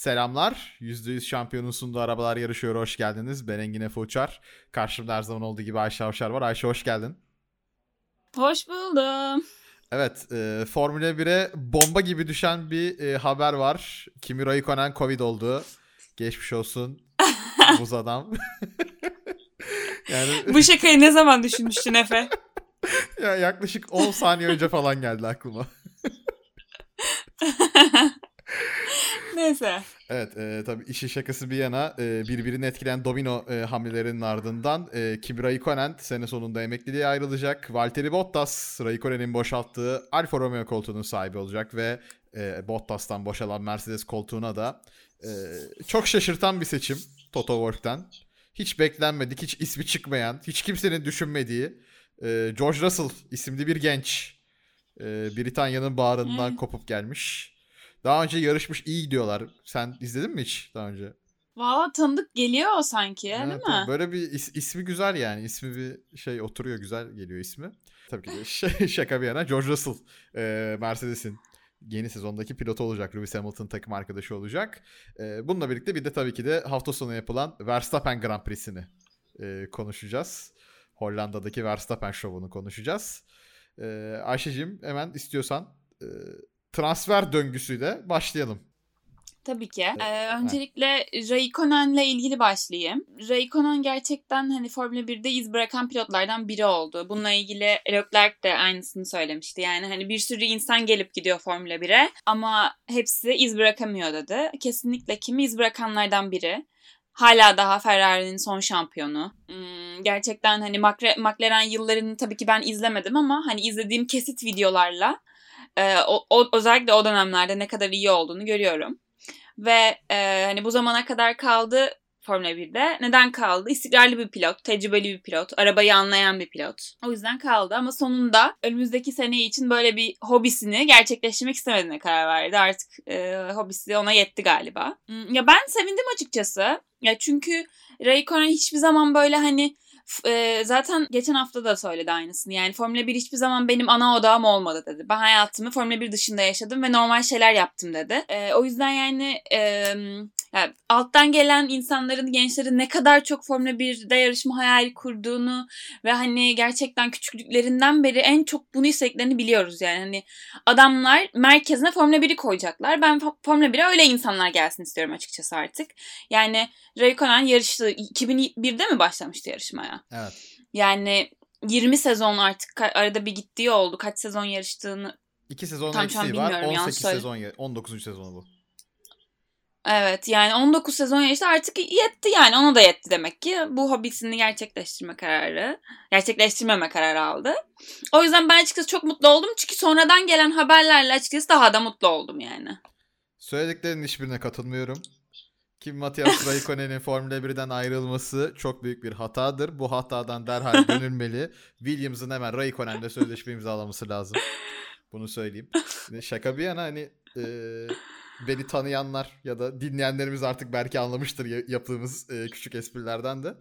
Selamlar. %100 şampiyonun sunduğu arabalar yarışıyor. Hoş geldiniz. Ben Engin Efe Uçar. Karşımda her zaman olduğu gibi Ayşe Avşar var. Ayşe hoş geldin. Hoş buldum. Evet, e, Formula 1'e bomba gibi düşen bir e, haber var. Kimi Raikkonen Covid oldu. Geçmiş olsun. Buz adam. yani... Bu şakayı ne zaman düşünmüştün Efe? ya yaklaşık 10 saniye önce falan geldi aklıma. Neyse. Evet e, tabii işi şakası bir yana e, birbirini etkileyen domino e, hamlelerinin ardından e, Kimi Raikkonen sene sonunda emekliliğe ayrılacak. Valtteri Bottas Raikkonen'in boşalttığı Alfa Romeo koltuğunun sahibi olacak ve e, Bottas'tan boşalan Mercedes koltuğuna da e, çok şaşırtan bir seçim Toto Wolff'ten. Hiç beklenmedik, hiç ismi çıkmayan, hiç kimsenin düşünmediği e, George Russell isimli bir genç e, Britanya'nın bağrından hmm. kopup gelmiş. Daha önce yarışmış iyi gidiyorlar. Sen izledin mi hiç daha önce? Valla tanıdık geliyor o sanki evet, değil mi? Böyle bir is, ismi güzel yani. İsmi bir şey oturuyor güzel geliyor ismi. Tabii ki de şey, şaka bir yana George Russell e, Mercedes'in yeni sezondaki pilotu olacak. Lewis Hamilton takım arkadaşı olacak. E, bununla birlikte bir de tabii ki de hafta sonu yapılan Verstappen Grand Prix'sini e, konuşacağız. Hollanda'daki Verstappen şovunu konuşacağız. E, Ayşe'cim hemen istiyorsan e, transfer döngüsüyle başlayalım. Tabii ki. Ee, öncelikle Raikkonen'le ilgili başlayayım. Raikkonen gerçekten hani Formula 1'de iz bırakan pilotlardan biri oldu. Bununla ilgili Leclerc de aynısını söylemişti. Yani hani bir sürü insan gelip gidiyor Formula 1'e ama hepsi iz bırakamıyor dedi. Kesinlikle kimi iz bırakanlardan biri. Hala daha Ferrari'nin son şampiyonu. Hmm, gerçekten hani McLaren yıllarını tabii ki ben izlemedim ama hani izlediğim kesit videolarla e, o, o, özellikle o dönemlerde ne kadar iyi olduğunu görüyorum. Ve e, hani bu zamana kadar kaldı Formula 1'de. Neden kaldı? İstikrarlı bir pilot, tecrübeli bir pilot, arabayı anlayan bir pilot. O yüzden kaldı ama sonunda önümüzdeki sene için böyle bir hobisini gerçekleştirmek istemediğine karar verdi. Artık e, hobisi ona yetti galiba. Hmm, ya ben sevindim açıkçası. Ya çünkü Raikkonen hiçbir zaman böyle hani e, zaten geçen hafta da söyledi aynısını. Yani Formula 1 hiçbir zaman benim ana odağım olmadı dedi. Ben hayatımı Formula 1 dışında yaşadım ve normal şeyler yaptım dedi. E, o yüzden yani e, yani alttan gelen insanların, gençlerin ne kadar çok Formula 1'de yarışma hayali kurduğunu ve hani gerçekten küçüklüklerinden beri en çok bunu istediklerini biliyoruz yani. Hani adamlar merkezine Formula 1'i koyacaklar. Ben Formula 1'e öyle insanlar gelsin istiyorum açıkçası artık. Yani Raikkonen yarıştı. 2001'de mi başlamıştı yarışmaya? Evet. Yani 20 sezon artık arada bir gittiği oldu. Kaç sezon yarıştığını İki sezon tam eksiği var. 18 sezon, 19. sezonu bu. Evet yani 19 sezon yarıştı artık yetti yani ona da yetti demek ki. Bu hobisini gerçekleştirme kararı, gerçekleştirmeme kararı aldı. O yüzden ben açıkçası çok mutlu oldum. Çünkü sonradan gelen haberlerle açıkçası daha da mutlu oldum yani. Söylediklerinin hiçbirine katılmıyorum. Kim Matias Raikkonen'in Formula 1'den ayrılması çok büyük bir hatadır. Bu hatadan derhal dönülmeli. Williams'ın hemen Raikkonen'le sözleşme imzalaması lazım. Bunu söyleyeyim. Şaka bir yana hani e, beni tanıyanlar ya da dinleyenlerimiz artık belki anlamıştır yaptığımız e, küçük esprilerden de.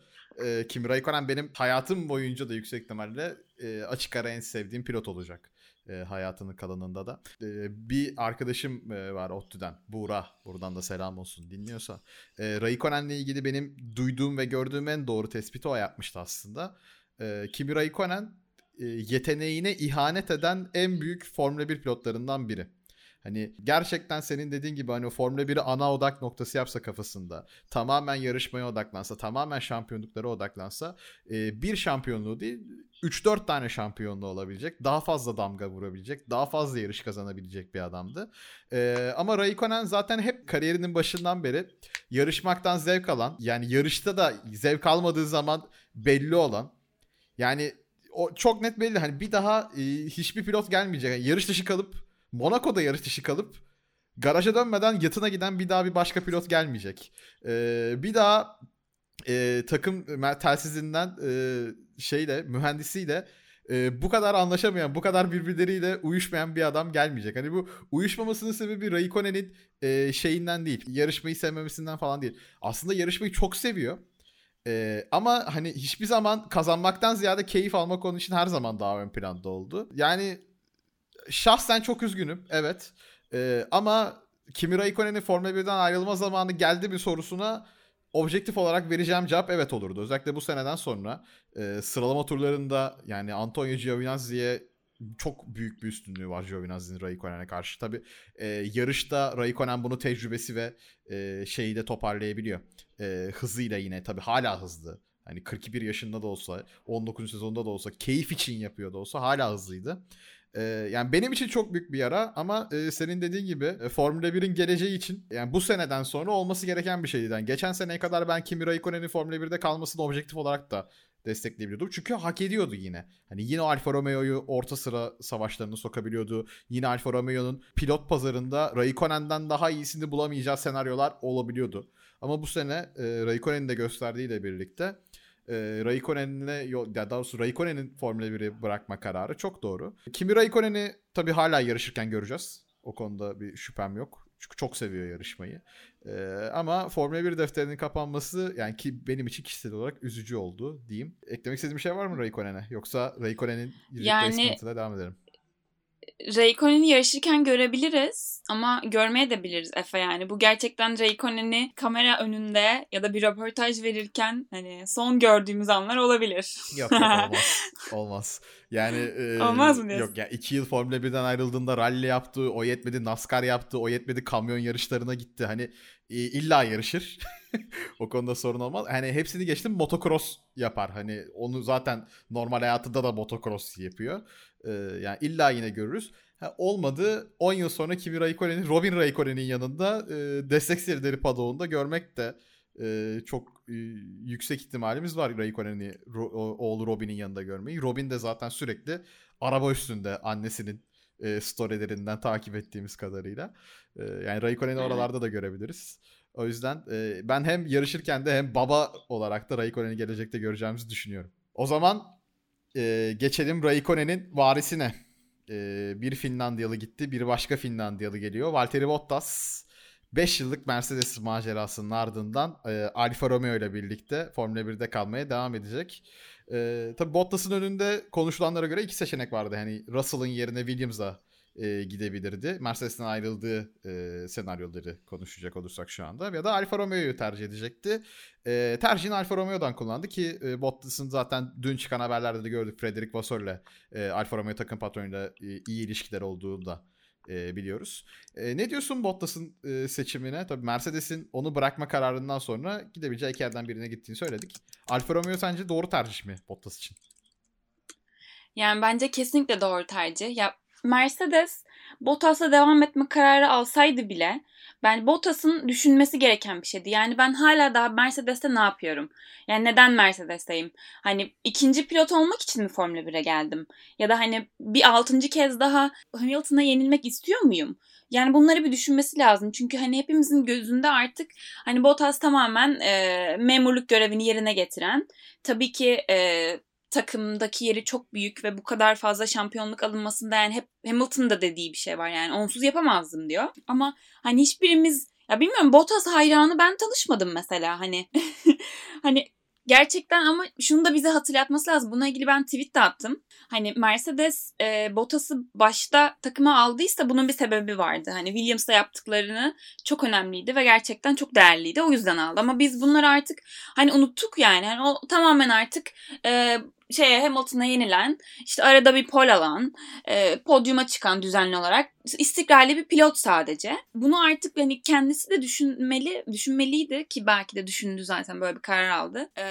E, Kimi Raikkonen benim hayatım boyunca da yüksek ihtimalle e, açık ara en sevdiğim pilot olacak. E, hayatının kalanında da. E, bir arkadaşım e, var ODTÜ'den. Buğra. Buradan da selam olsun dinliyorsa. E, Raikkonen'le ilgili benim duyduğum ve gördüğüm en doğru tespiti o yapmıştı aslında. E, Kimi Raikkonen e, yeteneğine ihanet eden en büyük Formula 1 pilotlarından biri. Hani gerçekten senin dediğin gibi hani Formula 1'i ana odak noktası yapsa kafasında tamamen yarışmaya odaklansa tamamen şampiyonluklara odaklansa e, bir şampiyonluğu değil 3-4 tane şampiyonluğu olabilecek daha fazla damga vurabilecek daha fazla yarış kazanabilecek bir adamdı. E, ama Raikkonen zaten hep kariyerinin başından beri yarışmaktan zevk alan yani yarışta da zevk almadığı zaman belli olan yani o çok net belli hani bir daha e, hiçbir pilot gelmeyecek. Yani yarış dışı kalıp Monaco'da yarış dışı kalıp garaja dönmeden yatına giden bir daha bir başka pilot gelmeyecek. Ee, bir daha e, takım telsizinden e, şeyle mühendisiyle e, bu kadar anlaşamayan, bu kadar birbirleriyle uyuşmayan bir adam gelmeyecek. Hani bu uyuşmamasının sebebi Raikkonen'in e, şeyinden değil, yarışmayı sevmemesinden falan değil. Aslında yarışmayı çok seviyor. Ee, ama hani hiçbir zaman kazanmaktan ziyade keyif almak onun için her zaman daha ön planda oldu. Yani şahsen çok üzgünüm evet. Ee, ama Kimi Raikkonen'in Formula 1'den ayrılma zamanı geldi mi sorusuna objektif olarak vereceğim cevap evet olurdu. Özellikle bu seneden sonra e, sıralama turlarında yani Antonio Giovinazzi'ye çok büyük bir üstünlüğü var Giovinazzi'nin Raikkonen'e karşı. Tabi e, yarışta Raikkonen bunu tecrübesi ve e, şeyi de toparlayabiliyor. E, hızıyla yine tabi hala hızlı. Hani 41 yaşında da olsa, 19. sezonda da olsa, keyif için yapıyor da olsa hala hızlıydı. Ee, yani benim için çok büyük bir yara ama e, senin dediğin gibi e, Formula 1'in geleceği için yani bu seneden sonra olması gereken bir şeydi. Yani geçen seneye kadar ben Kimi Raikkonen'in Formula 1'de kalmasını objektif olarak da destekleyebiliyordum. Çünkü hak ediyordu yine. Hani yine Alfa Romeo'yu orta sıra savaşlarını sokabiliyordu. Yine Alfa Romeo'nun pilot pazarında Raikkonen'den daha iyisini bulamayacağı senaryolar olabiliyordu. Ama bu sene e, Raikkonen'in de gösterdiğiyle birlikte e, Raikkonen'le ya daha doğrusu Raikkonen'in Formula 1'i bırakma kararı çok doğru. Kimi Raikkonen'i tabii hala yarışırken göreceğiz. O konuda bir şüphem yok. Çünkü çok seviyor yarışmayı. Ee, ama Formula 1 defterinin kapanması yani ki benim için kişisel olarak üzücü oldu diyeyim. Eklemek istediğim bir şey var mı Raikkonen'e? Yoksa Raikkonen'in yani, devam edelim. Raikkonen'i yarışırken görebiliriz ama görmeye de biliriz Efe yani. Bu gerçekten Raikkonen'i kamera önünde ya da bir röportaj verirken hani son gördüğümüz anlar olabilir. Yok yok olmaz. olmaz. Yani e, Olmaz mı diyorsun? Yok ya yani iki yıl Formula 1'den ayrıldığında rally yaptı, o yetmedi NASCAR yaptı, o yetmedi kamyon yarışlarına gitti. Hani e, illa yarışır. o konuda sorun olmaz. Hani hepsini geçtim motocross yapar. Hani onu zaten normal hayatında da motocross yapıyor. Ee, yani illa yine görürüz. Ha, olmadı 10 yıl sonra Kimi Raikkonen'in Robin Raikkonen'in yanında e, destek serileri padağında görmek de e, çok e, yüksek ihtimalimiz var Raikkonen'i ro, oğlu Robin'in yanında görmeyi. Robin de zaten sürekli araba üstünde annesinin e, storylerinden takip ettiğimiz kadarıyla. E, yani Raikkonen'i oralarda da görebiliriz. O yüzden e, ben hem yarışırken de hem baba olarak da Raikkonen'i gelecekte göreceğimizi düşünüyorum. O zaman e, geçelim Raikkonen'in varisine. E, bir Finlandiyalı gitti, bir başka Finlandiyalı geliyor. Valtteri Bottas 5 yıllık Mercedes macerasının ardından e, Alfa Romeo ile birlikte Formula 1'de kalmaya devam edecek. E, tabii Bottas'ın önünde konuşulanlara göre iki seçenek vardı. Hani Russell'ın yerine Williams'a e, gidebilirdi. Mercedes'ten ayrıldığı e, senaryoları konuşacak olursak şu anda. Ya da Alfa Romeo'yu tercih edecekti. E, tercihini Alfa Romeo'dan kullandı ki e, Bottas'ın zaten dün çıkan haberlerde de gördük. Frederic Vasseur ile e, Alfa Romeo takım patronuyla e, iyi ilişkiler olduğunu da e, biliyoruz. E, ne diyorsun Bottas'ın e, seçimine? Tabii Mercedes'in onu bırakma kararından sonra gidebileceği iki yerden birine gittiğini söyledik. Alfa Romeo sence doğru tercih mi Bottas için? Yani bence kesinlikle doğru tercih. Ya Mercedes Bottas'la devam etme kararı alsaydı bile ben Bottas'ın düşünmesi gereken bir şeydi. Yani ben hala daha Mercedes'te ne yapıyorum? Yani neden Mercedes'teyim? Hani ikinci pilot olmak için mi Formula 1'e geldim? Ya da hani bir altıncı kez daha Hamilton'a yenilmek istiyor muyum? Yani bunları bir düşünmesi lazım. Çünkü hani hepimizin gözünde artık hani Bottas tamamen e, memurluk görevini yerine getiren, tabii ki e, takımdaki yeri çok büyük ve bu kadar fazla şampiyonluk alınmasında yani hep Hamilton'ın da dediği bir şey var yani onsuz yapamazdım diyor. Ama hani hiçbirimiz ya bilmiyorum Bottas hayranı ben tanışmadım mesela hani hani gerçekten ama şunu da bize hatırlatması lazım. Buna ilgili ben tweet de attım. Hani Mercedes e, Bottas'ı başta takıma aldıysa bunun bir sebebi vardı. Hani Williams'la yaptıklarını çok önemliydi ve gerçekten çok değerliydi. O yüzden aldı. Ama biz bunları artık hani unuttuk yani. yani o tamamen artık e, şeye Hamilton'a yenilen, işte arada bir pol alan, e, podyuma çıkan düzenli olarak istikrarlı bir pilot sadece. Bunu artık hani kendisi de düşünmeli, düşünmeliydi ki belki de düşündü zaten böyle bir karar aldı. E,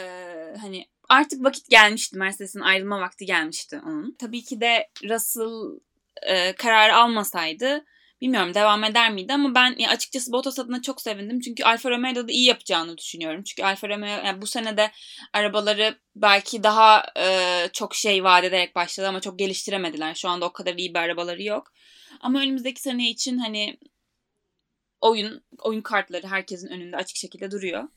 hani artık vakit gelmişti. Mercedes'in ayrılma vakti gelmişti onun. Tabii ki de Russell e, karar almasaydı Bilmiyorum devam eder miydi ama ben ya açıkçası Bottas adına çok sevindim. Çünkü Alfa Romeo'da da iyi yapacağını düşünüyorum. Çünkü Alfa Romeo yani bu sene de arabaları belki daha e, çok şey vaat ederek başladı ama çok geliştiremediler. Şu anda o kadar iyi bir arabaları yok. Ama önümüzdeki sene için hani oyun oyun kartları herkesin önünde açık şekilde duruyor.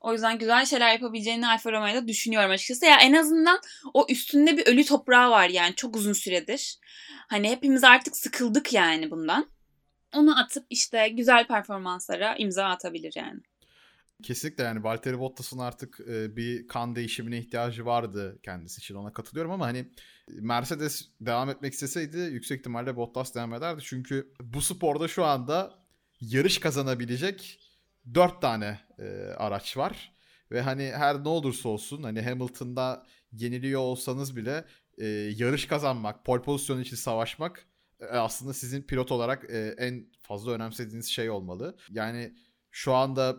O yüzden güzel şeyler yapabileceğini Alfa Romeo'da düşünüyorum açıkçası. Ya en azından o üstünde bir ölü toprağı var yani çok uzun süredir. Hani hepimiz artık sıkıldık yani bundan onu atıp işte güzel performanslara imza atabilir yani. Kesinlikle yani Valtteri Bottas'ın artık e, bir kan değişimine ihtiyacı vardı kendisi için ona katılıyorum ama hani Mercedes devam etmek isteseydi yüksek ihtimalle Bottas devam ederdi. Çünkü bu sporda şu anda yarış kazanabilecek 4 tane e, araç var. Ve hani her ne olursa olsun hani Hamilton'da yeniliyor olsanız bile e, yarış kazanmak, pole pozisyonu için savaşmak e, aslında sizin pilot olarak e, en fazla önemsediğiniz şey olmalı. Yani şu anda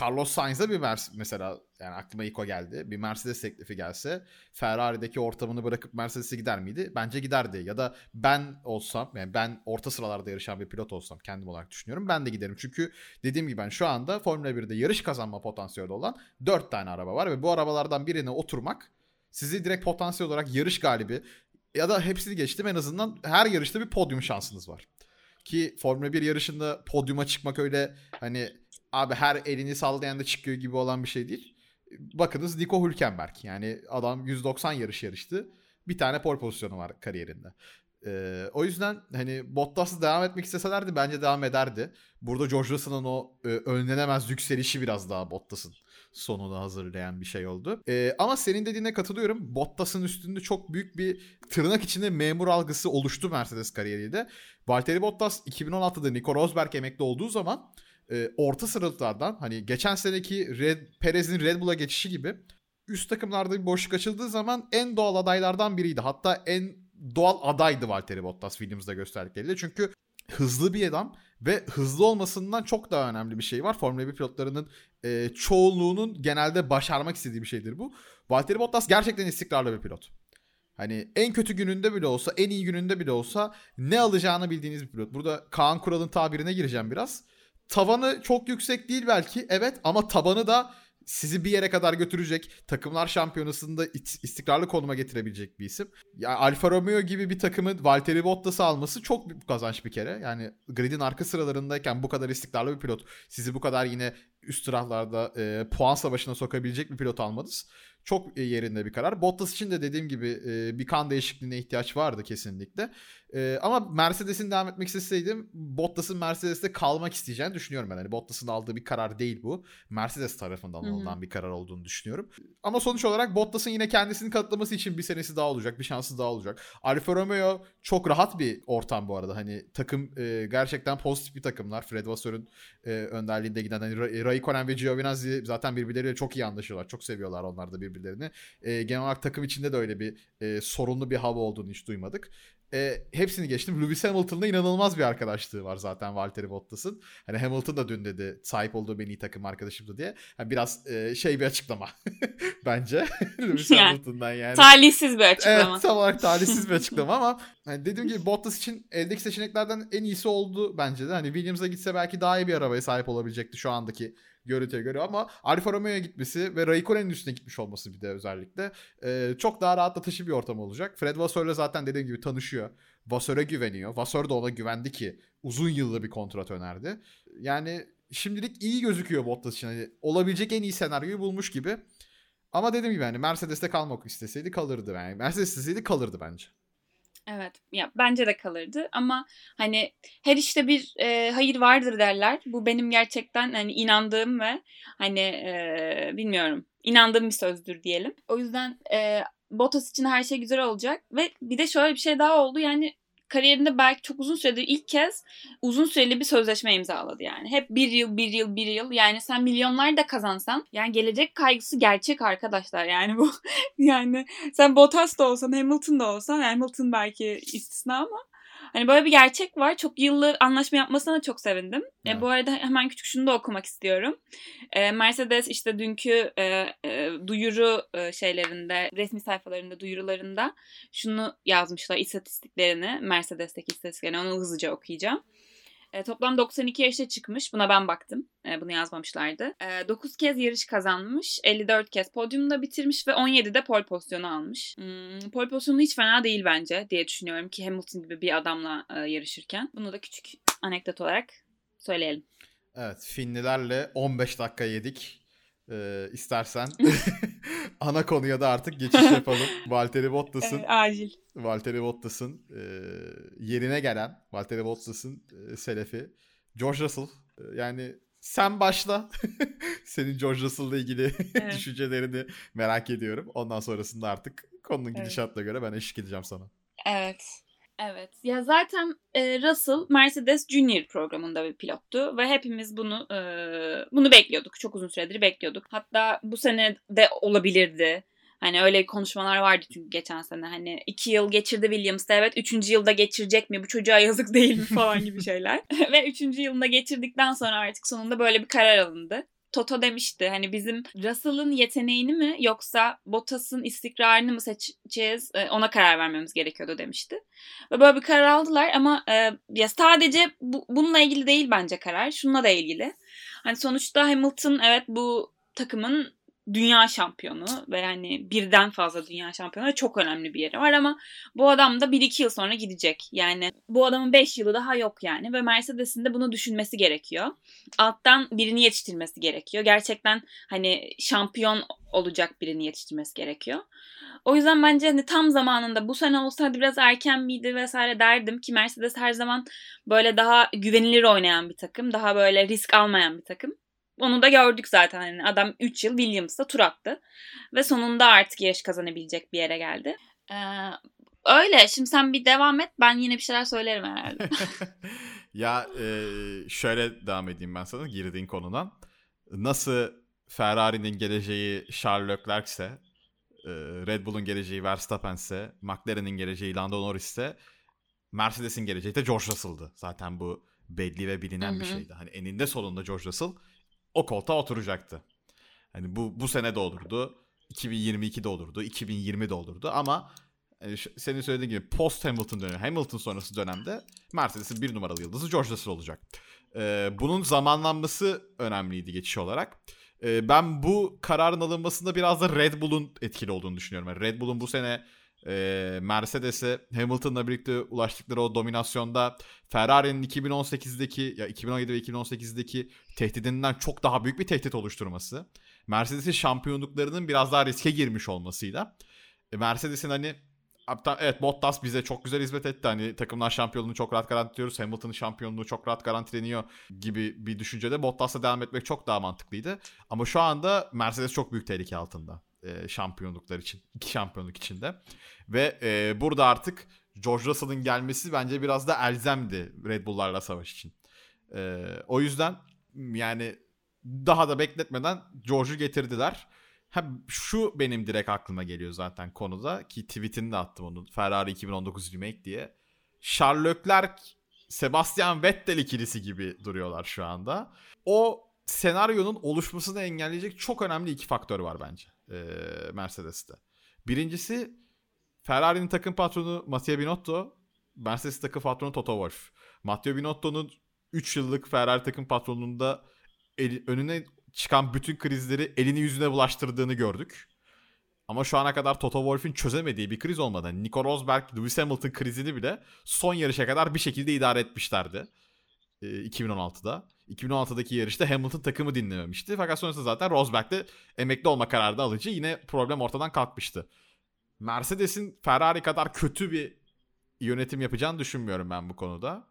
Carlos Sainz'a bir Mercedes mesela yani aklıma ilk o geldi. Bir Mercedes teklifi gelse Ferrari'deki ortamını bırakıp Mercedes'e gider miydi? Bence giderdi. Ya da ben olsam yani ben orta sıralarda yarışan bir pilot olsam kendim olarak düşünüyorum. Ben de giderim. Çünkü dediğim gibi ben şu anda Formula 1'de yarış kazanma potansiyeli olan 4 tane araba var ve bu arabalardan birine oturmak sizi direkt potansiyel olarak yarış galibi ya da hepsini geçtim en azından her yarışta bir podyum şansınız var. Ki Formula 1 yarışında podyuma çıkmak öyle hani abi her elini sallayan da çıkıyor gibi olan bir şey değil. Bakınız Nico Hülkenberg yani adam 190 yarış yarıştı. Bir tane pole pozisyonu var kariyerinde. Ee, o yüzden hani Bottas devam etmek isteselerdi bence devam ederdi. Burada George Russell'ın o e, önlenemez yükselişi biraz daha Bottas'ın sonunu hazırlayan bir şey oldu. Ee, ama senin dediğine katılıyorum. Bottas'ın üstünde çok büyük bir tırnak içinde memur algısı oluştu Mercedes kariyeriyle. Valtteri Bottas 2016'da Nico Rosberg emekli olduğu zaman e, orta sıralardan hani geçen seneki Red, Perez'in Red Bull'a geçişi gibi üst takımlarda bir boşluk açıldığı zaman en doğal adaylardan biriydi. Hatta en doğal adaydı Valtteri Bottas Williams'da gösterdikleriyle. Çünkü hızlı bir adam ve hızlı olmasından çok daha önemli bir şey var. Formula 1 pilotlarının e, çoğunluğunun genelde başarmak istediği bir şeydir bu. Valtteri Bottas gerçekten istikrarlı bir pilot. Hani en kötü gününde bile olsa, en iyi gününde bile olsa ne alacağını bildiğiniz bir pilot. Burada Kaan Kural'ın tabirine gireceğim biraz. Tavanı çok yüksek değil belki evet ama tabanı da sizi bir yere kadar götürecek, takımlar şampiyonasında istikrarlı konuma getirebilecek bir isim. Ya Alfa Romeo gibi bir takımın Valtteri Bottas'ı alması çok büyük kazanç bir kere. Yani gridin arka sıralarındayken bu kadar istikrarlı bir pilot sizi bu kadar yine üst taraflarda e, puan savaşına sokabilecek bir pilot almanız çok yerinde bir karar. Bottas için de dediğim gibi e, bir kan değişikliğine ihtiyaç vardı kesinlikle. E, ama Mercedes'in devam etmek isteseydim Bottas'ın Mercedes'te kalmak isteyeceğini düşünüyorum ben. Yani Bottas'ın aldığı bir karar değil bu. Mercedes tarafından Hı-hı. alınan bir karar olduğunu düşünüyorum. Ama sonuç olarak Bottas'ın yine kendisini kanıtlaması için bir senesi daha olacak, bir şansı daha olacak. Alfa Romeo çok rahat bir ortam bu arada. Hani takım e, gerçekten pozitif bir takımlar. Fred Vasseur'un e, önderliğinde giden hani Raikkonen ve Giovinazzi zaten birbirleriyle çok iyi anlaşıyorlar. Çok seviyorlar onlar da birbirlerini. E, genel olarak takım içinde de öyle bir e, sorunlu bir hava olduğunu hiç duymadık e, hepsini geçtim. Lewis Hamilton'la inanılmaz bir arkadaşlığı var zaten Valtteri Bottas'ın. Hani Hamilton da dün dedi sahip olduğu benim iyi takım arkadaşımdı diye. Yani biraz e, şey bir açıklama bence. Lewis yani, Hamilton'dan yani. Talihsiz bir açıklama. Evet tam olarak talihsiz bir açıklama ama hani dediğim gibi Bottas için eldeki seçeneklerden en iyisi oldu bence de. Hani Williams'a gitse belki daha iyi bir arabaya sahip olabilecekti şu andaki görüntüye göre ama Alfa Romeo'ya gitmesi ve Raikkonen'in üstüne gitmiş olması bir de özellikle e, çok daha rahatlatıcı bir ortam olacak. Fred Vasseur'le zaten dediğim gibi tanışıyor. Vasseur'e güveniyor. Vasseur da ona güvendi ki uzun yıllı bir kontrat önerdi. Yani şimdilik iyi gözüküyor Bottas için. Yani olabilecek en iyi senaryoyu bulmuş gibi. Ama dediğim gibi hani Mercedes'te kalmak isteseydi kalırdı. Yani Mercedes isteseydi kalırdı bence. Evet ya bence de kalırdı ama hani her işte bir e, hayır vardır derler. Bu benim gerçekten hani inandığım ve hani e, bilmiyorum inandığım bir sözdür diyelim. O yüzden e, Bottas için her şey güzel olacak ve bir de şöyle bir şey daha oldu yani kariyerinde belki çok uzun süredir ilk kez uzun süreli bir sözleşme imzaladı yani. Hep bir yıl, bir yıl, bir yıl. Yani sen milyonlar da kazansan yani gelecek kaygısı gerçek arkadaşlar yani bu. yani sen Bottas da olsan, Hamilton da olsan, Hamilton belki istisna ama Hani böyle bir gerçek var. Çok yıllı anlaşma yapmasına çok sevindim. Evet. E, bu arada hemen küçük şunu da okumak istiyorum. E, Mercedes işte dünkü e, e, duyuru e, şeylerinde, resmi sayfalarında, duyurularında şunu yazmışlar istatistiklerini. Mercedes'teki istatistiklerini onu hızlıca okuyacağım. E, toplam 92 yaşa çıkmış. Buna ben baktım. E, bunu yazmamışlardı. E, 9 kez yarış kazanmış. 54 kez podyumda bitirmiş ve 17'de pole pozisyonu almış. Hmm, pole pozisyonu hiç fena değil bence diye düşünüyorum ki Hamilton gibi bir adamla e, yarışırken. Bunu da küçük anekdot olarak söyleyelim. Evet Finlilerle 15 dakika yedik. Ee, istersen ana konuya da artık geçiş yapalım. Valtteri Bottas'ın evet, acil. Valtteri Bottas'ın e, yerine gelen Valtteri Bottas'ın e, selefi George Russell. E, yani sen başla. Senin George Russell'la ilgili evet. düşüncelerini merak ediyorum. Ondan sonrasında artık konunun gidişatına evet. göre ben eşlik edeceğim sana. Evet. Evet. Ya zaten e, Russell Mercedes Junior programında bir pilottu ve hepimiz bunu e, bunu bekliyorduk. Çok uzun süredir bekliyorduk. Hatta bu sene de olabilirdi. Hani öyle konuşmalar vardı çünkü geçen sene. Hani iki yıl geçirdi Williams'da evet. Üçüncü yılda geçirecek mi? Bu çocuğa yazık değil mi falan gibi şeyler. Ve üçüncü yılında geçirdikten sonra artık sonunda böyle bir karar alındı. Toto demişti hani bizim Russell'ın yeteneğini mi yoksa Bottas'ın istikrarını mı seçeceğiz e, ona karar vermemiz gerekiyordu demişti. Ve böyle bir karar aldılar ama e, ya sadece bu, bununla ilgili değil bence karar. Şununla da ilgili. Hani sonuçta Hamilton evet bu takımın dünya şampiyonu ve yani birden fazla dünya şampiyonu çok önemli bir yeri var ama bu adam da 1-2 yıl sonra gidecek. Yani bu adamın 5 yılı daha yok yani ve Mercedes'in de bunu düşünmesi gerekiyor. Alttan birini yetiştirmesi gerekiyor. Gerçekten hani şampiyon olacak birini yetiştirmesi gerekiyor. O yüzden bence hani tam zamanında bu sene olsaydı biraz erken miydi vesaire derdim ki Mercedes her zaman böyle daha güvenilir oynayan bir takım. Daha böyle risk almayan bir takım. Onu da gördük zaten. Yani adam 3 yıl Williams'ta tur attı. Ve sonunda artık yarış kazanabilecek bir yere geldi. Ee, öyle. Şimdi sen bir devam et. Ben yine bir şeyler söylerim herhalde. ya e, şöyle devam edeyim ben sana girdiğin konudan. Nasıl Ferrari'nin geleceği Charles Leclerc ise e, Red Bull'un geleceği Verstappen ise McLaren'in geleceği Lando Norris ise Mercedes'in geleceği de George Russell'dı. Zaten bu belli ve bilinen Hı-hı. bir şeydi. Hani eninde sonunda George Russell o koltuğa oturacaktı. Hani bu bu sene de olurdu. 2022'de olurdu. 2020'de olurdu ama yani senin söylediğin gibi post Hamilton dönemi, Hamilton sonrası dönemde Mercedes'in bir numaralı yıldızı George Russell olacak. Ee, bunun zamanlanması önemliydi geçiş olarak. Ee, ben bu kararın alınmasında biraz da Red Bull'un etkili olduğunu düşünüyorum. Yani Red Bull'un bu sene e, Mercedes'e Hamilton'la birlikte ulaştıkları o dominasyonda Ferrari'nin 2018'deki ya 2017 ve 2018'deki tehdidinden çok daha büyük bir tehdit oluşturması. Mercedes'in şampiyonluklarının biraz daha riske girmiş olmasıyla e, Mercedes'in hani evet Bottas bize çok güzel hizmet etti. Hani takımlar şampiyonluğunu çok rahat garantiliyoruz. Hamilton'ın şampiyonluğu çok rahat garantileniyor gibi bir düşüncede Bottas'la devam etmek çok daha mantıklıydı. Ama şu anda Mercedes çok büyük tehlike altında e, şampiyonluklar için. iki şampiyonluk içinde. Ve e, burada artık George Russell'ın gelmesi bence biraz da elzemdi Red Bull'larla savaş için. E, o yüzden yani daha da bekletmeden George'u getirdiler. Ha, şu benim direkt aklıma geliyor zaten konuda ki tweetini de attım onu Ferrari 2019 remake diye. Leclerc Sebastian Vettel ikilisi gibi duruyorlar şu anda. O senaryonun oluşmasını engelleyecek çok önemli iki faktör var bence e, Mercedes'te. Birincisi Ferrari'nin takım patronu Mattia Binotto, Mercedes takım patronu Toto Wolff. Matteo Binotto'nun 3 yıllık Ferrari takım patronluğunda el, önüne çıkan bütün krizleri elini yüzüne bulaştırdığını gördük. Ama şu ana kadar Toto Wolff'in çözemediği bir kriz olmadı. Nico Rosberg, Lewis Hamilton krizini bile son yarışa kadar bir şekilde idare etmişlerdi. 2016'da. 2016'daki yarışta Hamilton takımı dinlememişti. Fakat sonrasında zaten Rosberg'de emekli olma kararı da alıcı yine problem ortadan kalkmıştı. Mercedes'in Ferrari kadar kötü bir yönetim yapacağını düşünmüyorum ben bu konuda.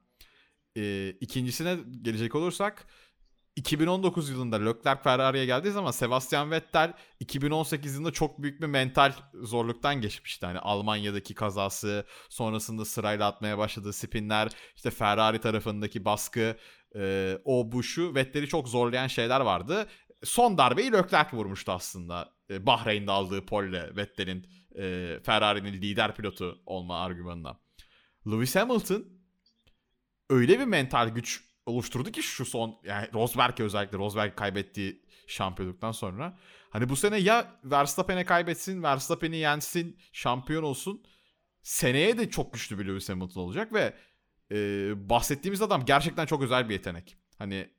Ee, ikincisine gelecek olursak 2019 yılında Leclerc Ferrari'ye geldiği zaman Sebastian Vettel 2018 yılında çok büyük bir mental zorluktan geçmişti. Hani Almanya'daki kazası, sonrasında sırayla atmaya başladığı spinler, işte Ferrari tarafındaki baskı, e, o bu şu Vettel'i çok zorlayan şeyler vardı. Son darbeyi Leclerc vurmuştu aslında. E, Bahreyn'de aldığı polle Vettel'in e, Ferrari'nin lider pilotu olma argümanına. Lewis Hamilton öyle bir mental güç oluşturdu ki şu son yani Rosberg'e özellikle Rosberg kaybettiği şampiyonluktan sonra. Hani bu sene ya Verstappen'e kaybetsin, Verstappen'i yensin, şampiyon olsun. Seneye de çok güçlü bir Lewis Hamilton olacak ve e, bahsettiğimiz adam gerçekten çok özel bir yetenek. Hani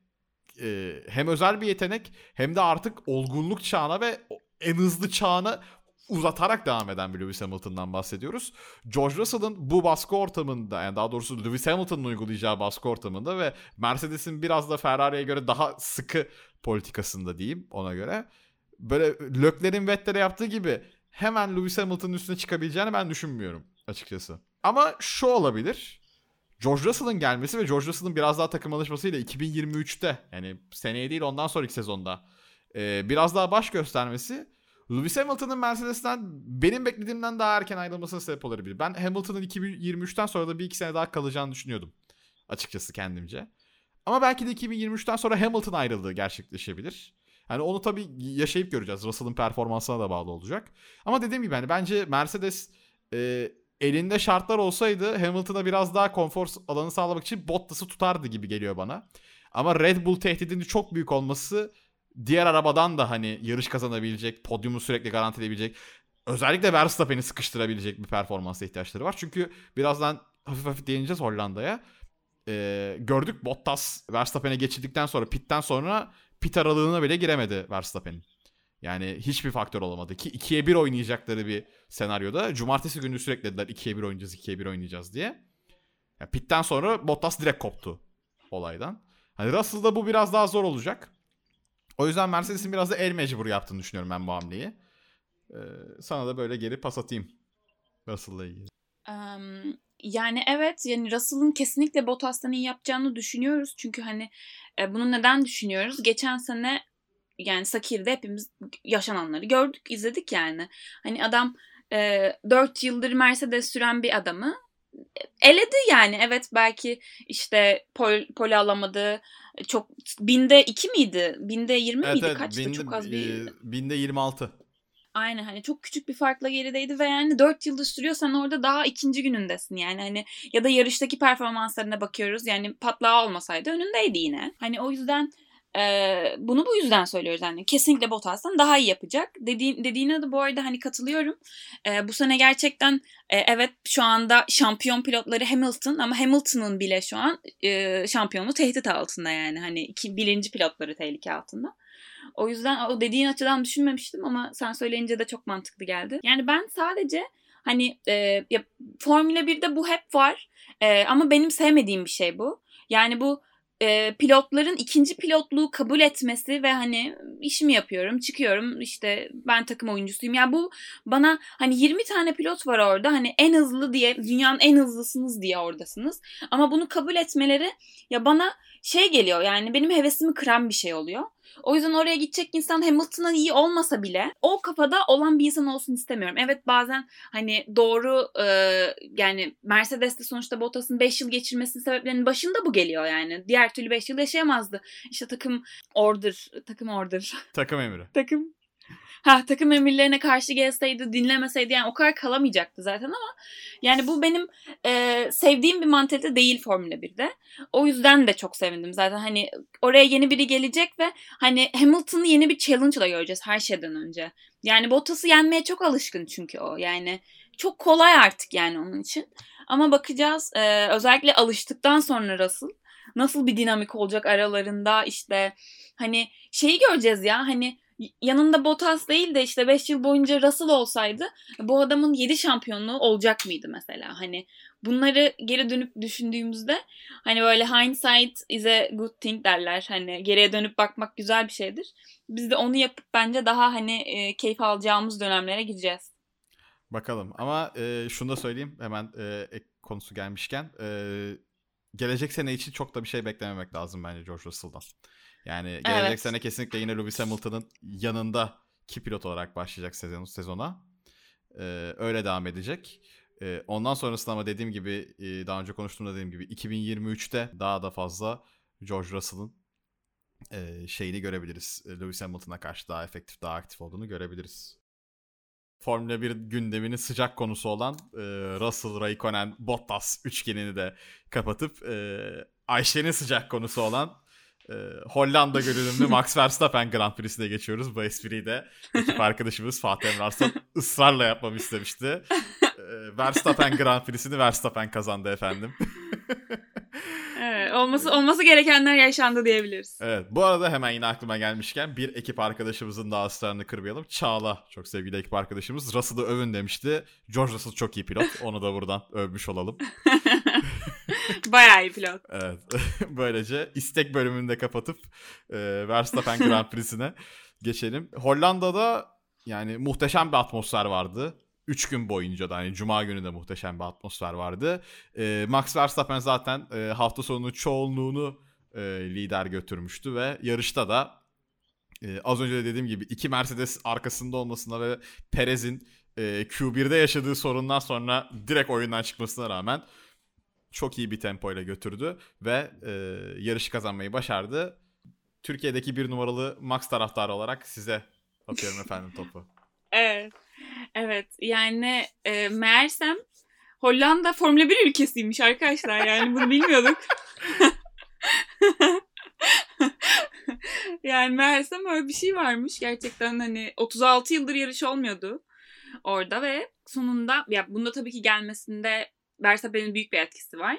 e, hem özel bir yetenek hem de artık olgunluk çağına ve en hızlı çağına uzatarak devam eden bir Lewis Hamilton'dan bahsediyoruz. George Russell'ın bu baskı ortamında yani daha doğrusu Lewis Hamilton'ın uygulayacağı baskı ortamında ve Mercedes'in biraz da Ferrari'ye göre daha sıkı politikasında diyeyim ona göre. Böyle Leclerc'in Vettel'e yaptığı gibi hemen Lewis Hamilton'ın üstüne çıkabileceğini ben düşünmüyorum açıkçası. Ama şu olabilir. George Russell'ın gelmesi ve George Russell'ın biraz daha takım alışmasıyla 2023'te yani seneye değil ondan sonraki sezonda e, biraz daha baş göstermesi Lewis Hamilton'ın Mercedes'ten benim beklediğimden daha erken ayrılmasına sebep olabilir. Ben Hamilton'ın 2023'ten sonra da bir iki sene daha kalacağını düşünüyordum. Açıkçası kendimce. Ama belki de 2023'ten sonra Hamilton ayrıldığı gerçekleşebilir. Hani onu tabii yaşayıp göreceğiz. Russell'ın performansına da bağlı olacak. Ama dediğim gibi hani bence Mercedes e, elinde şartlar olsaydı Hamilton'a biraz daha konfor alanı sağlamak için Bottas'ı tutardı gibi geliyor bana. Ama Red Bull tehdidinin çok büyük olması diğer arabadan da hani yarış kazanabilecek, podyumu sürekli garantileyebilecek, özellikle Verstappen'i sıkıştırabilecek bir performansa ihtiyaçları var. Çünkü birazdan hafif hafif değineceğiz Hollanda'ya. Ee, gördük Bottas Verstappen'e geçildikten sonra pitten sonra pit aralığına bile giremedi Verstappen'in. Yani hiçbir faktör olamadı ki 2'ye 1 oynayacakları bir senaryoda cumartesi günü sürekli dediler 2'ye 1 oynayacağız 2'ye 1 oynayacağız diye. Yani pitten sonra Bottas direkt koptu olaydan. Hani Russell'da bu biraz daha zor olacak. O yüzden Mercedes'in biraz da el mecbur yaptığını düşünüyorum ben bu hamleyi. Ee, sana da böyle geri pas atayım Russell'la ilgili. Um, yani evet yani Russell'ın kesinlikle Bottas'tan iyi yapacağını düşünüyoruz. Çünkü hani e, bunu neden düşünüyoruz? Geçen sene yani Sakir'de hepimiz yaşananları gördük, izledik yani. Hani adam e, 4 yıldır Mercedes süren bir adamı eledi yani. Evet belki işte pol, pol alamadı. Çok binde 2 miydi? Binde 20 evet, miydi? Evet, Kaçtı? Binde, çok az bir... E, binde 26. Aynen hani çok küçük bir farkla gerideydi ve yani 4 yıldır sürüyor sen orada daha ikinci günündesin yani hani ya da yarıştaki performanslarına bakıyoruz yani patlağı olmasaydı önündeydi yine. Hani o yüzden ee, bunu bu yüzden söylüyoruz yani kesinlikle Bottas'tan daha iyi yapacak. Dediğin, dediğine de bu arada hani katılıyorum. Ee, bu sene gerçekten e, evet şu anda şampiyon pilotları Hamilton ama Hamilton'ın bile şu an e, şampiyonu tehdit altında yani hani iki, birinci pilotları tehlike altında. O yüzden o dediğin açıdan düşünmemiştim ama sen söyleyince de çok mantıklı geldi. Yani ben sadece hani e, ya, Formula 1'de bu hep var e, ama benim sevmediğim bir şey bu. Yani bu e, pilotların ikinci pilotluğu kabul etmesi ve hani işimi yapıyorum, çıkıyorum işte ben takım oyuncusuyum. Yani bu bana hani 20 tane pilot var orada hani en hızlı diye dünyanın en hızlısınız diye oradasınız. Ama bunu kabul etmeleri ya bana şey geliyor yani benim hevesimi kıran bir şey oluyor. O yüzden oraya gidecek insan Hamilton'dan iyi olmasa bile o kafada olan bir insan olsun istemiyorum. Evet bazen hani doğru e, yani Mercedes'te sonuçta Bottas'ın 5 yıl geçirmesinin sebeplerinin başında bu geliyor yani. Diğer türlü 5 yıl yaşayamazdı. İşte takım order, takım order. Takım emri. takım ha takım emirlerine karşı gelseydi dinlemeseydi yani o kadar kalamayacaktı zaten ama yani bu benim e, sevdiğim bir mantalite değil Formula 1'de. O yüzden de çok sevindim zaten hani oraya yeni biri gelecek ve hani Hamilton'ı yeni bir challenge ile göreceğiz her şeyden önce. Yani Bottas'ı yenmeye çok alışkın çünkü o yani çok kolay artık yani onun için. Ama bakacağız e, özellikle alıştıktan sonra Russell nasıl bir dinamik olacak aralarında işte hani şeyi göreceğiz ya hani yanında Bottas değil de işte 5 yıl boyunca Russell olsaydı bu adamın 7 şampiyonluğu olacak mıydı mesela? Hani bunları geri dönüp düşündüğümüzde hani böyle hindsight is a good thing derler. Hani geriye dönüp bakmak güzel bir şeydir. Biz de onu yapıp bence daha hani e, keyif alacağımız dönemlere gideceğiz. Bakalım ama e, şunu da söyleyeyim hemen e, ek konusu gelmişken e, gelecek sene için çok da bir şey beklememek lazım bence George Russell'dan. Yani gelecek evet. sene kesinlikle yine Lewis Hamilton'ın yanında ki pilot olarak başlayacak sezon, sezona. Ee, öyle devam edecek. Ee, ondan sonrasında ama dediğim gibi e, daha önce konuştuğumda dediğim gibi 2023'te daha da fazla George Russell'ın e, şeyini görebiliriz. Lewis Hamilton'a karşı daha efektif, daha aktif olduğunu görebiliriz. Formula 1 gündeminin sıcak konusu olan e, Russell, Raikkonen, Bottas üçgenini de kapatıp e, Ayşe'nin sıcak konusu olan e, Hollanda görünümlü Max Verstappen Grand Prix'sine geçiyoruz. Bu espriyi de ekip arkadaşımız Fatih Emre ısrarla yapmamı istemişti. E, Verstappen Grand Prix'sini Verstappen kazandı efendim. evet, olması olması gerekenler yaşandı diyebiliriz. Evet. Bu arada hemen yine aklıma gelmişken bir ekip arkadaşımızın daha ısrarını kırmayalım. Çağla çok sevgili ekip arkadaşımız Russell'ı övün demişti. George Russell çok iyi pilot. Onu da buradan övmüş olalım. Bayağı iyi pilot. Evet. Böylece istek bölümünü de kapatıp e, Verstappen Grand Prix'sine geçelim. Hollanda'da yani muhteşem bir atmosfer vardı. 3 gün boyunca da hani cuma günü de muhteşem bir atmosfer vardı. E, Max Verstappen zaten e, hafta sonu çoğunluğunu e, lider götürmüştü ve yarışta da e, az önce de dediğim gibi iki Mercedes arkasında olmasına ve Perez'in e, Q1'de yaşadığı sorundan sonra direkt oyundan çıkmasına rağmen çok iyi bir tempoyla götürdü ve e, yarışı kazanmayı başardı. Türkiye'deki bir numaralı Max taraftarı olarak size atıyorum efendim topu. Evet. Evet. Yani e, meğersem Hollanda Formula 1 ülkesiymiş arkadaşlar. Yani bunu bilmiyorduk. yani meğersem öyle bir şey varmış. Gerçekten hani 36 yıldır yarış olmuyordu orada ve sonunda ya bunda tabii ki gelmesinde Verstappen'in büyük bir etkisi var.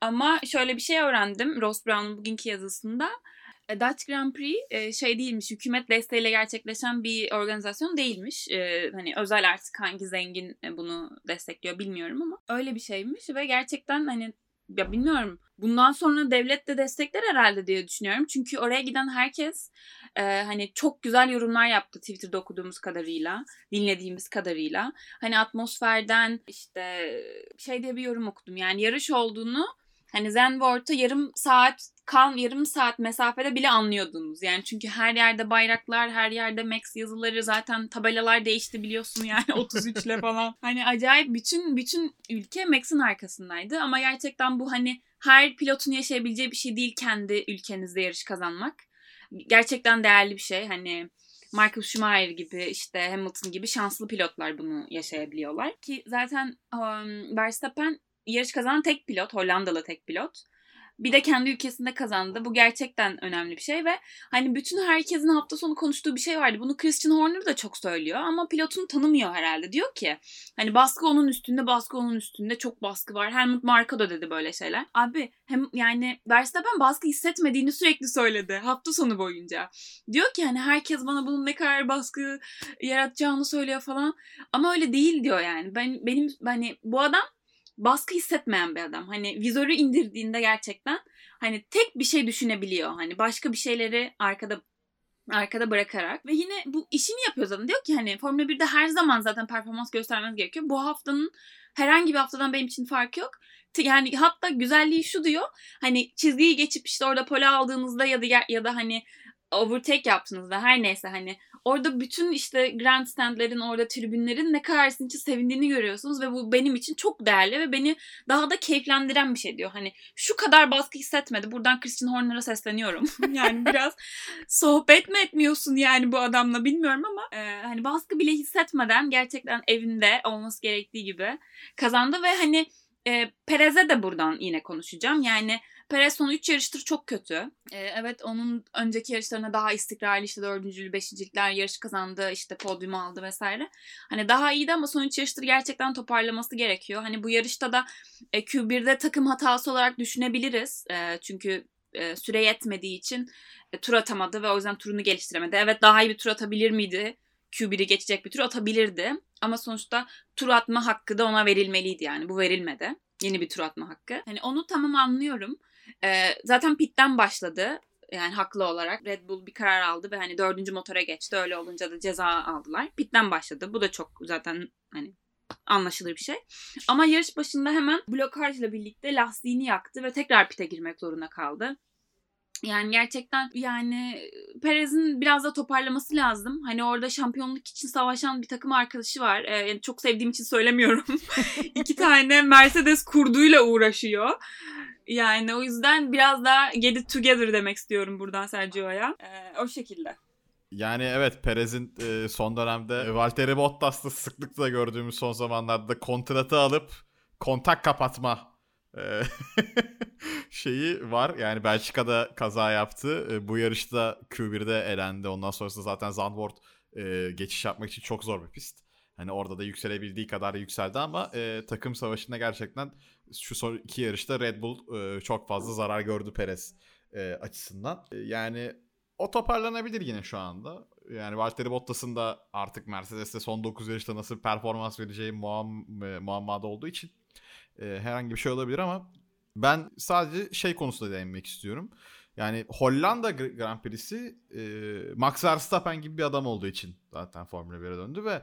Ama şöyle bir şey öğrendim Ross Brown'un bugünkü yazısında. E, Dutch Grand Prix e, şey değilmiş, hükümet desteğiyle gerçekleşen bir organizasyon değilmiş. E, hani özel artık hangi zengin bunu destekliyor bilmiyorum ama öyle bir şeymiş ve gerçekten hani ya bilmiyorum. Bundan sonra devlet de destekler herhalde diye düşünüyorum. Çünkü oraya giden herkes e, hani çok güzel yorumlar yaptı Twitter'da okuduğumuz kadarıyla, dinlediğimiz kadarıyla. Hani atmosferden işte şey diye bir yorum okudum. Yani yarış olduğunu hani Zandvoort'a yarım saat kal yarım saat mesafede bile anlıyordunuz. Yani çünkü her yerde bayraklar, her yerde Max yazıları zaten tabelalar değişti biliyorsun yani 33 ile falan. Hani acayip bütün bütün ülke Max'in arkasındaydı ama gerçekten bu hani her pilotun yaşayabileceği bir şey değil kendi ülkenizde yarış kazanmak. Gerçekten değerli bir şey. Hani Michael Schumacher gibi işte Hamilton gibi şanslı pilotlar bunu yaşayabiliyorlar. Ki zaten um, Verstappen yarış kazanan tek pilot, Hollandalı tek pilot. Bir de kendi ülkesinde kazandı. Bu gerçekten önemli bir şey ve hani bütün herkesin hafta sonu konuştuğu bir şey vardı. Bunu Christian Horner da çok söylüyor ama pilotunu tanımıyor herhalde. Diyor ki hani baskı onun üstünde, baskı onun üstünde çok baskı var. Helmut Marko da dedi böyle şeyler. Abi hem yani Verstappen baskı hissetmediğini sürekli söyledi hafta sonu boyunca. Diyor ki hani herkes bana bunun ne kadar baskı yaratacağını söylüyor falan. Ama öyle değil diyor yani. Ben benim hani bu adam baskı hissetmeyen bir adam. Hani vizörü indirdiğinde gerçekten hani tek bir şey düşünebiliyor. Hani başka bir şeyleri arkada arkada bırakarak ve yine bu işini yapıyor zaten. Diyor ki hani Formula 1'de her zaman zaten performans göstermeniz gerekiyor. Bu haftanın herhangi bir haftadan benim için fark yok. Yani hatta güzelliği şu diyor. Hani çizgiyi geçip işte orada pole aldığınızda ya da ya da hani overtake yaptığınızda her neyse hani orada bütün işte grandstandlerin orada tribünlerin ne kadar sizin için sevindiğini görüyorsunuz ve bu benim için çok değerli ve beni daha da keyiflendiren bir şey diyor. Hani şu kadar baskı hissetmedi. Buradan Christian Horner'a sesleniyorum. yani biraz sohbet mi etmiyorsun yani bu adamla bilmiyorum ama e, hani baskı bile hissetmeden gerçekten evinde olması gerektiği gibi kazandı ve hani e, Perez'e de buradan yine konuşacağım. Yani Perez son 3 yarıştır çok kötü. Ee, evet onun önceki yarışlarına daha istikrarlı işte dördüncülü, beşincilikler yarış kazandı, işte podyum aldı vesaire. Hani daha iyiydi ama son 3 yarıştır gerçekten toparlaması gerekiyor. Hani bu yarışta da e, Q1'de takım hatası olarak düşünebiliriz. E, çünkü e, süre yetmediği için e, tur atamadı ve o yüzden turunu geliştiremedi. Evet daha iyi bir tur atabilir miydi? Q1'i geçecek bir tur atabilirdi. Ama sonuçta tur atma hakkı da ona verilmeliydi yani. Bu verilmedi. Yeni bir tur atma hakkı. Hani onu tamam anlıyorum. Ee, zaten pitten başladı. Yani haklı olarak Red Bull bir karar aldı ve hani dördüncü motora geçti. Öyle olunca da ceza aldılar. Pitten başladı. Bu da çok zaten hani anlaşılır bir şey. Ama yarış başında hemen blokajla birlikte lastiğini yaktı ve tekrar pite girmek zorunda kaldı. Yani gerçekten yani Perez'in biraz da toparlaması lazım. Hani orada şampiyonluk için savaşan bir takım arkadaşı var. Ee, çok sevdiğim için söylemiyorum. İki tane Mercedes kurduyla uğraşıyor. Yani o yüzden biraz daha get it together demek istiyorum buradan Sergio'ya. Ee, o şekilde. Yani evet Perez'in e, son dönemde Valtteri Bottas'ta sıklıkla gördüğümüz son zamanlarda kontratı alıp kontak kapatma e, şeyi var. Yani Belçika'da kaza yaptı. Bu yarışta Q1'de elendi. Ondan sonrasında zaten Zandvoort geçiş yapmak için çok zor bir pist. Hani orada da yükselebildiği kadar yükseldi ama e, takım savaşında gerçekten şu son iki yarışta Red Bull e, çok fazla zarar gördü Perez e, açısından. E, yani o toparlanabilir yine şu anda. Yani Valtteri Bottas'ın da artık Mercedes'te son 9 yarışta nasıl performans vereceği muam, e, muammada olduğu için e, herhangi bir şey olabilir ama ben sadece şey konusunda değinmek istiyorum. Yani Hollanda Grand Prix'si e, Max Verstappen gibi bir adam olduğu için zaten Formula 1'e döndü ve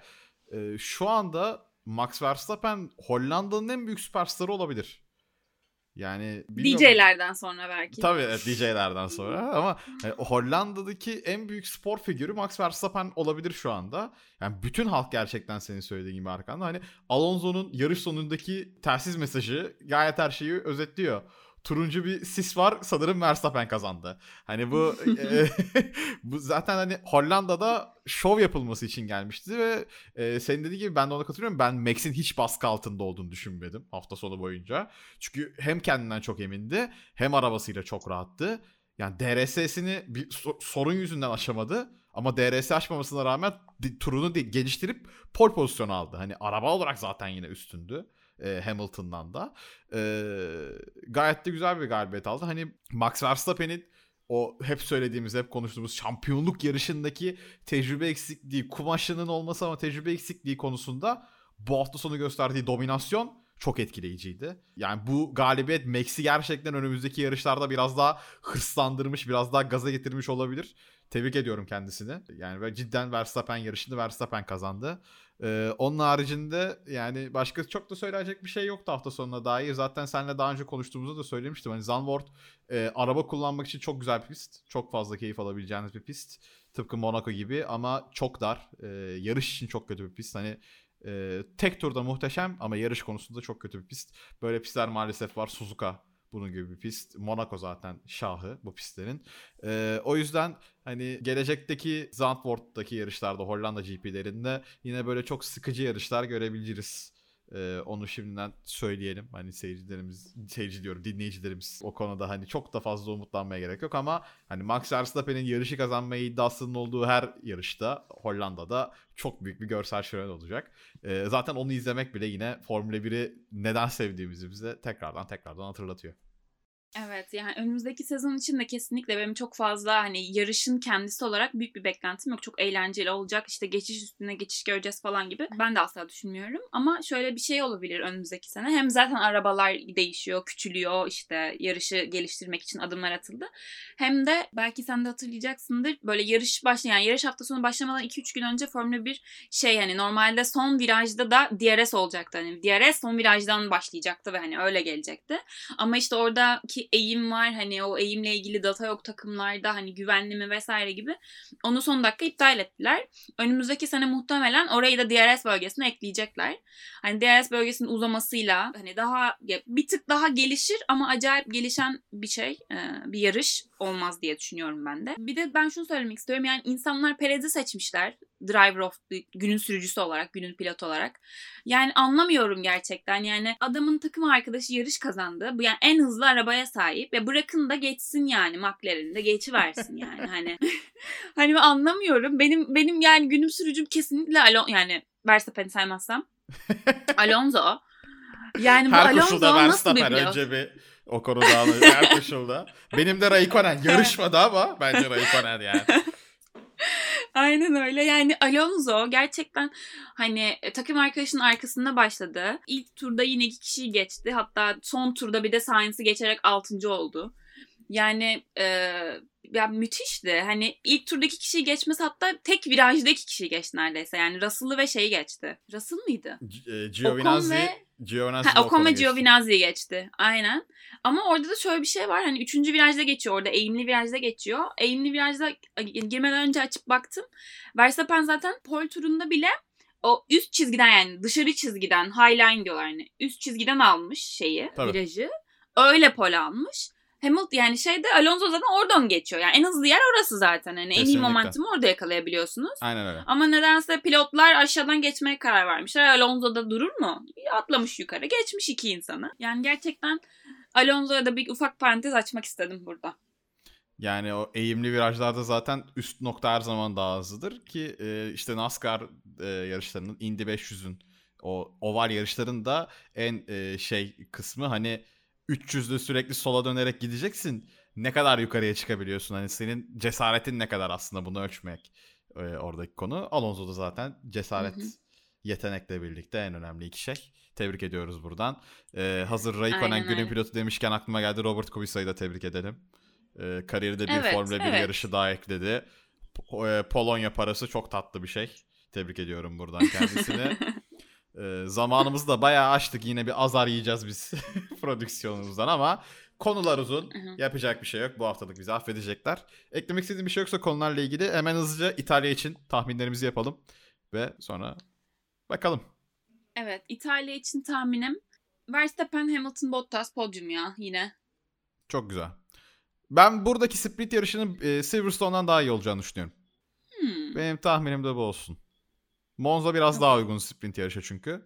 e, şu anda Max Verstappen Hollanda'nın en büyük süperstarı olabilir. Yani. DJ'lerden sonra belki. Tabii evet, DJ'lerden sonra ama yani Hollanda'daki en büyük spor figürü Max Verstappen olabilir şu anda. Yani bütün halk gerçekten senin söylediğin gibi arkanda. Hani Alonso'nun yarış sonundaki telsiz mesajı gayet her şeyi özetliyor. Turuncu bir sis var sanırım Verstappen kazandı. Hani bu e, bu zaten hani Hollanda'da şov yapılması için gelmişti ve e, senin dediğin gibi ben de ona katılıyorum. Ben Max'in hiç baskı altında olduğunu düşünmedim hafta sonu boyunca. Çünkü hem kendinden çok emindi hem arabasıyla çok rahattı. Yani DRS'sini bir sorun yüzünden aşamadı. Ama DRS aşmamasına rağmen turunu geliştirip pol pozisyonu aldı. Hani araba olarak zaten yine üstündü e, Hamilton'dan da. E, gayet de güzel bir galibiyet aldı. Hani Max Verstappen'in o hep söylediğimiz, hep konuştuğumuz şampiyonluk yarışındaki tecrübe eksikliği, kumaşının olması ama tecrübe eksikliği konusunda bu hafta sonu gösterdiği dominasyon çok etkileyiciydi. Yani bu galibiyet Max'i gerçekten önümüzdeki yarışlarda biraz daha hırslandırmış, biraz daha gaza getirmiş olabilir. Tebrik ediyorum kendisini. Yani cidden Verstappen yarışını Verstappen kazandı. Ee, onun haricinde yani başka çok da söyleyecek bir şey yoktu hafta sonuna dair. Zaten seninle daha önce konuştuğumuzda da söylemiştim. Hani Zandvoort e, araba kullanmak için çok güzel bir pist. Çok fazla keyif alabileceğiniz bir pist. Tıpkı Monaco gibi ama çok dar. E, yarış için çok kötü bir pist. Hani e, tek turda muhteşem ama yarış konusunda çok kötü bir pist. Böyle pistler maalesef var. Suzuka bunun gibi bir pist. Monaco zaten şahı bu pistlerin. Ee, o yüzden hani gelecekteki Zandvoort'taki yarışlarda Hollanda GP'lerinde yine böyle çok sıkıcı yarışlar görebiliriz. Ee, onu şimdiden söyleyelim. Hani seyircilerimiz, seyirci diyorum dinleyicilerimiz o konuda hani çok da fazla umutlanmaya gerek yok ama hani Max Verstappen'in yarışı kazanmaya iddiasının olduğu her yarışta Hollanda'da çok büyük bir görsel şölen olacak. Ee, zaten onu izlemek bile yine Formula 1'i neden sevdiğimizi bize tekrardan tekrardan hatırlatıyor. Evet yani önümüzdeki sezon için de kesinlikle benim çok fazla hani yarışın kendisi olarak büyük bir beklentim yok. Çok eğlenceli olacak işte geçiş üstüne geçiş göreceğiz falan gibi. Ben de asla düşünmüyorum. Ama şöyle bir şey olabilir önümüzdeki sene. Hem zaten arabalar değişiyor, küçülüyor işte yarışı geliştirmek için adımlar atıldı. Hem de belki sen de hatırlayacaksındır böyle yarış başlayan yani yarış hafta sonu başlamadan 2-3 gün önce Formula 1 şey hani normalde son virajda da DRS olacaktı. Hani DRS son virajdan başlayacaktı ve hani öyle gelecekti. Ama işte oradaki eğim var hani o eğimle ilgili data yok takımlarda hani güvenli mi vesaire gibi onu son dakika iptal ettiler. Önümüzdeki sene muhtemelen orayı da DRS bölgesine ekleyecekler. Hani DRS bölgesinin uzamasıyla hani daha bir tık daha gelişir ama acayip gelişen bir şey bir yarış olmaz diye düşünüyorum ben de. Bir de ben şunu söylemek istiyorum yani insanlar Perez'i seçmişler driver of the, günün sürücüsü olarak, günün pilot olarak. Yani anlamıyorum gerçekten. Yani adamın takım arkadaşı yarış kazandı. Bu yani en hızlı arabaya sahip ve bırakın da geçsin yani McLaren'de geçiversin yani hani. hani anlamıyorum. Benim benim yani günüm sürücüm kesinlikle Alon yani Verstappen'i saymazsam Alonso. Yani bu Her Alonso nasıl bir pilot? Önce bir o konuda her koşulda. Benim de Raikkonen yarışmadı ama bence Raikkonen yani. Aynen öyle. Yani Alonso gerçekten hani e, takım arkadaşının arkasında başladı. İlk turda yine iki kişiyi geçti. Hatta son turda bir de Sainz'i geçerek altıncı oldu. Yani e, ya müthişti. Hani ilk turdaki kişiyi geçmesi hatta tek virajdaki kişiyi geçti neredeyse. Yani Russell'ı ve şeyi geçti. Russell mıydı? G- Giovinazzi, Ocon ve Giovinazzi, ha, Ocon ve Giovinazzi'yi geçti. Aynen. Ama orada da şöyle bir şey var. Hani üçüncü virajda geçiyor orada. Eğimli virajda geçiyor. Eğimli virajda girmeden önce açıp baktım. Verstappen zaten pol turunda bile o üst çizgiden yani dışarı çizgiden highline diyorlar hani üst çizgiden almış şeyi Tabii. virajı. Öyle pol almış. Hamilton yani şeyde Alonso zaten oradan geçiyor. Yani en hızlı yer orası zaten. Hani en iyi momentumu orada yakalayabiliyorsunuz. Aynen öyle. Ama nedense pilotlar aşağıdan geçmeye karar vermişler. Alonso da durur mu? Atlamış yukarı. Geçmiş iki insanı. Yani gerçekten Alonso'ya da bir ufak parantez açmak istedim burada. Yani o eğimli virajlarda zaten üst nokta her zaman daha hızlıdır ki e, işte NASCAR e, yarışlarının Indy 500'ün o oval yarışlarında en e, şey kısmı hani 300'lü sürekli sola dönerek gideceksin. Ne kadar yukarıya çıkabiliyorsun? Hani senin cesaretin ne kadar aslında bunu ölçmek e, oradaki konu. Alonso da zaten cesaret hı hı. yetenekle birlikte en önemli iki şey. Tebrik ediyoruz buradan. Ee, hazır Raikkonen günün pilotu demişken aklıma geldi Robert Kubica'yı da tebrik edelim. Ee, kariyerinde bir evet, Formula 1 evet. yarışı daha ekledi. E, Polonya parası çok tatlı bir şey. Tebrik ediyorum buradan kendisine. Ee, zamanımızı da bayağı açtık. Yine bir azar yiyeceğiz biz prodüksiyonumuzdan ama konular uzun. Yapacak bir şey yok. Bu haftalık bizi affedecekler. Eklemek istediğim bir şey yoksa konularla ilgili hemen hızlıca İtalya için tahminlerimizi yapalım. Ve sonra bakalım. Evet İtalya için tahminim Verstappen, Hamilton, Bottas podyum ya yine. Çok güzel. Ben buradaki sprint yarışının e, Silverstone'dan daha iyi olacağını düşünüyorum. Hmm. Benim tahminim de bu olsun. Monza biraz daha uygun sprint yarışı çünkü.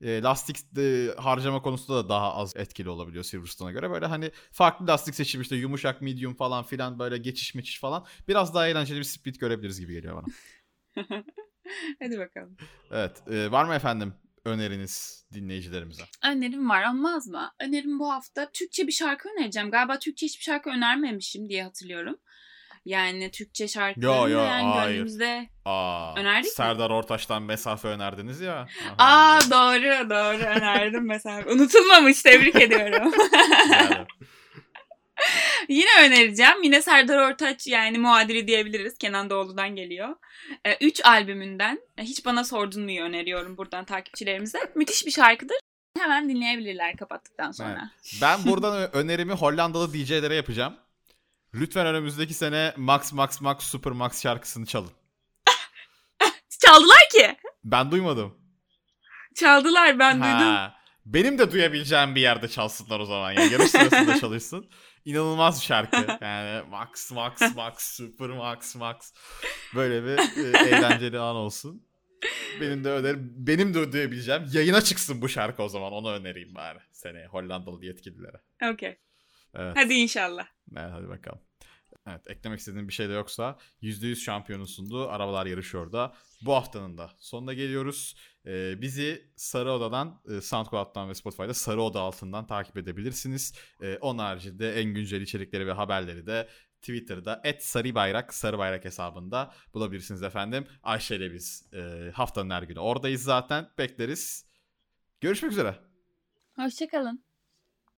E, lastik e, harcama konusunda da daha az etkili olabiliyor Silverstone'a göre. Böyle hani farklı lastik seçimi işte yumuşak, medium falan filan böyle geçiş meçiş falan. Biraz daha eğlenceli bir sprint görebiliriz gibi geliyor bana. Hadi bakalım. Evet. e, var mı efendim öneriniz dinleyicilerimize? Önerim var olmaz mı? Önerim bu hafta Türkçe bir şarkı önereceğim. Galiba Türkçe hiçbir şarkı önermemişim diye hatırlıyorum. Yani Türkçe şarkı Yo, yo, yani hayır. gönlümüzde. Aa, Önerdik mi? Serdar Ortaç'tan mesafe önerdiniz ya. Aa doğru doğru önerdim mesela. Unutulmamış tebrik ediyorum. Yani. Yine önereceğim. Yine Serdar Ortaç yani muadili diyebiliriz. Kenan Doğulu'dan geliyor. Ee, üç albümünden e, Hiç Bana Sordun mu'yu öneriyorum buradan takipçilerimize. Müthiş bir şarkıdır. Hemen dinleyebilirler kapattıktan sonra. Ben buradan önerimi Hollandalı DJ'lere yapacağım. Lütfen önümüzdeki sene Max Max Max Super Max şarkısını çalın. Çaldılar ki. Ben duymadım. Çaldılar ben duydum. Ha, Benim de duyabileceğim bir yerde çalsınlar o zaman. Yani yarış sırasında çalışsın. İnanılmaz bir şarkı. Yani Max Max Max Super Max Max. Böyle bir e, eğlenceli an olsun. Benim de önerim, benim de duyabileceğim. Yayına çıksın bu şarkı o zaman. Onu önereyim bari seneye Hollandalı yetkililere. Okey. Evet. Hadi inşallah. Evet hadi bakalım. Evet eklemek istediğin bir şey de yoksa %100 şampiyonun sunduğu arabalar yarışıyor da bu haftanın da sonuna geliyoruz. Ee, bizi Sarı Oda'dan, e, SoundCloud'dan ve Spotify'da Sarı Oda altından takip edebilirsiniz. Ee, onun haricinde en güncel içerikleri ve haberleri de Twitter'da @sarıbayrak sarı bayrak hesabında bulabilirsiniz efendim. Ayşe ile biz e, haftanın her günü oradayız zaten. Bekleriz. Görüşmek üzere. Hoşçakalın.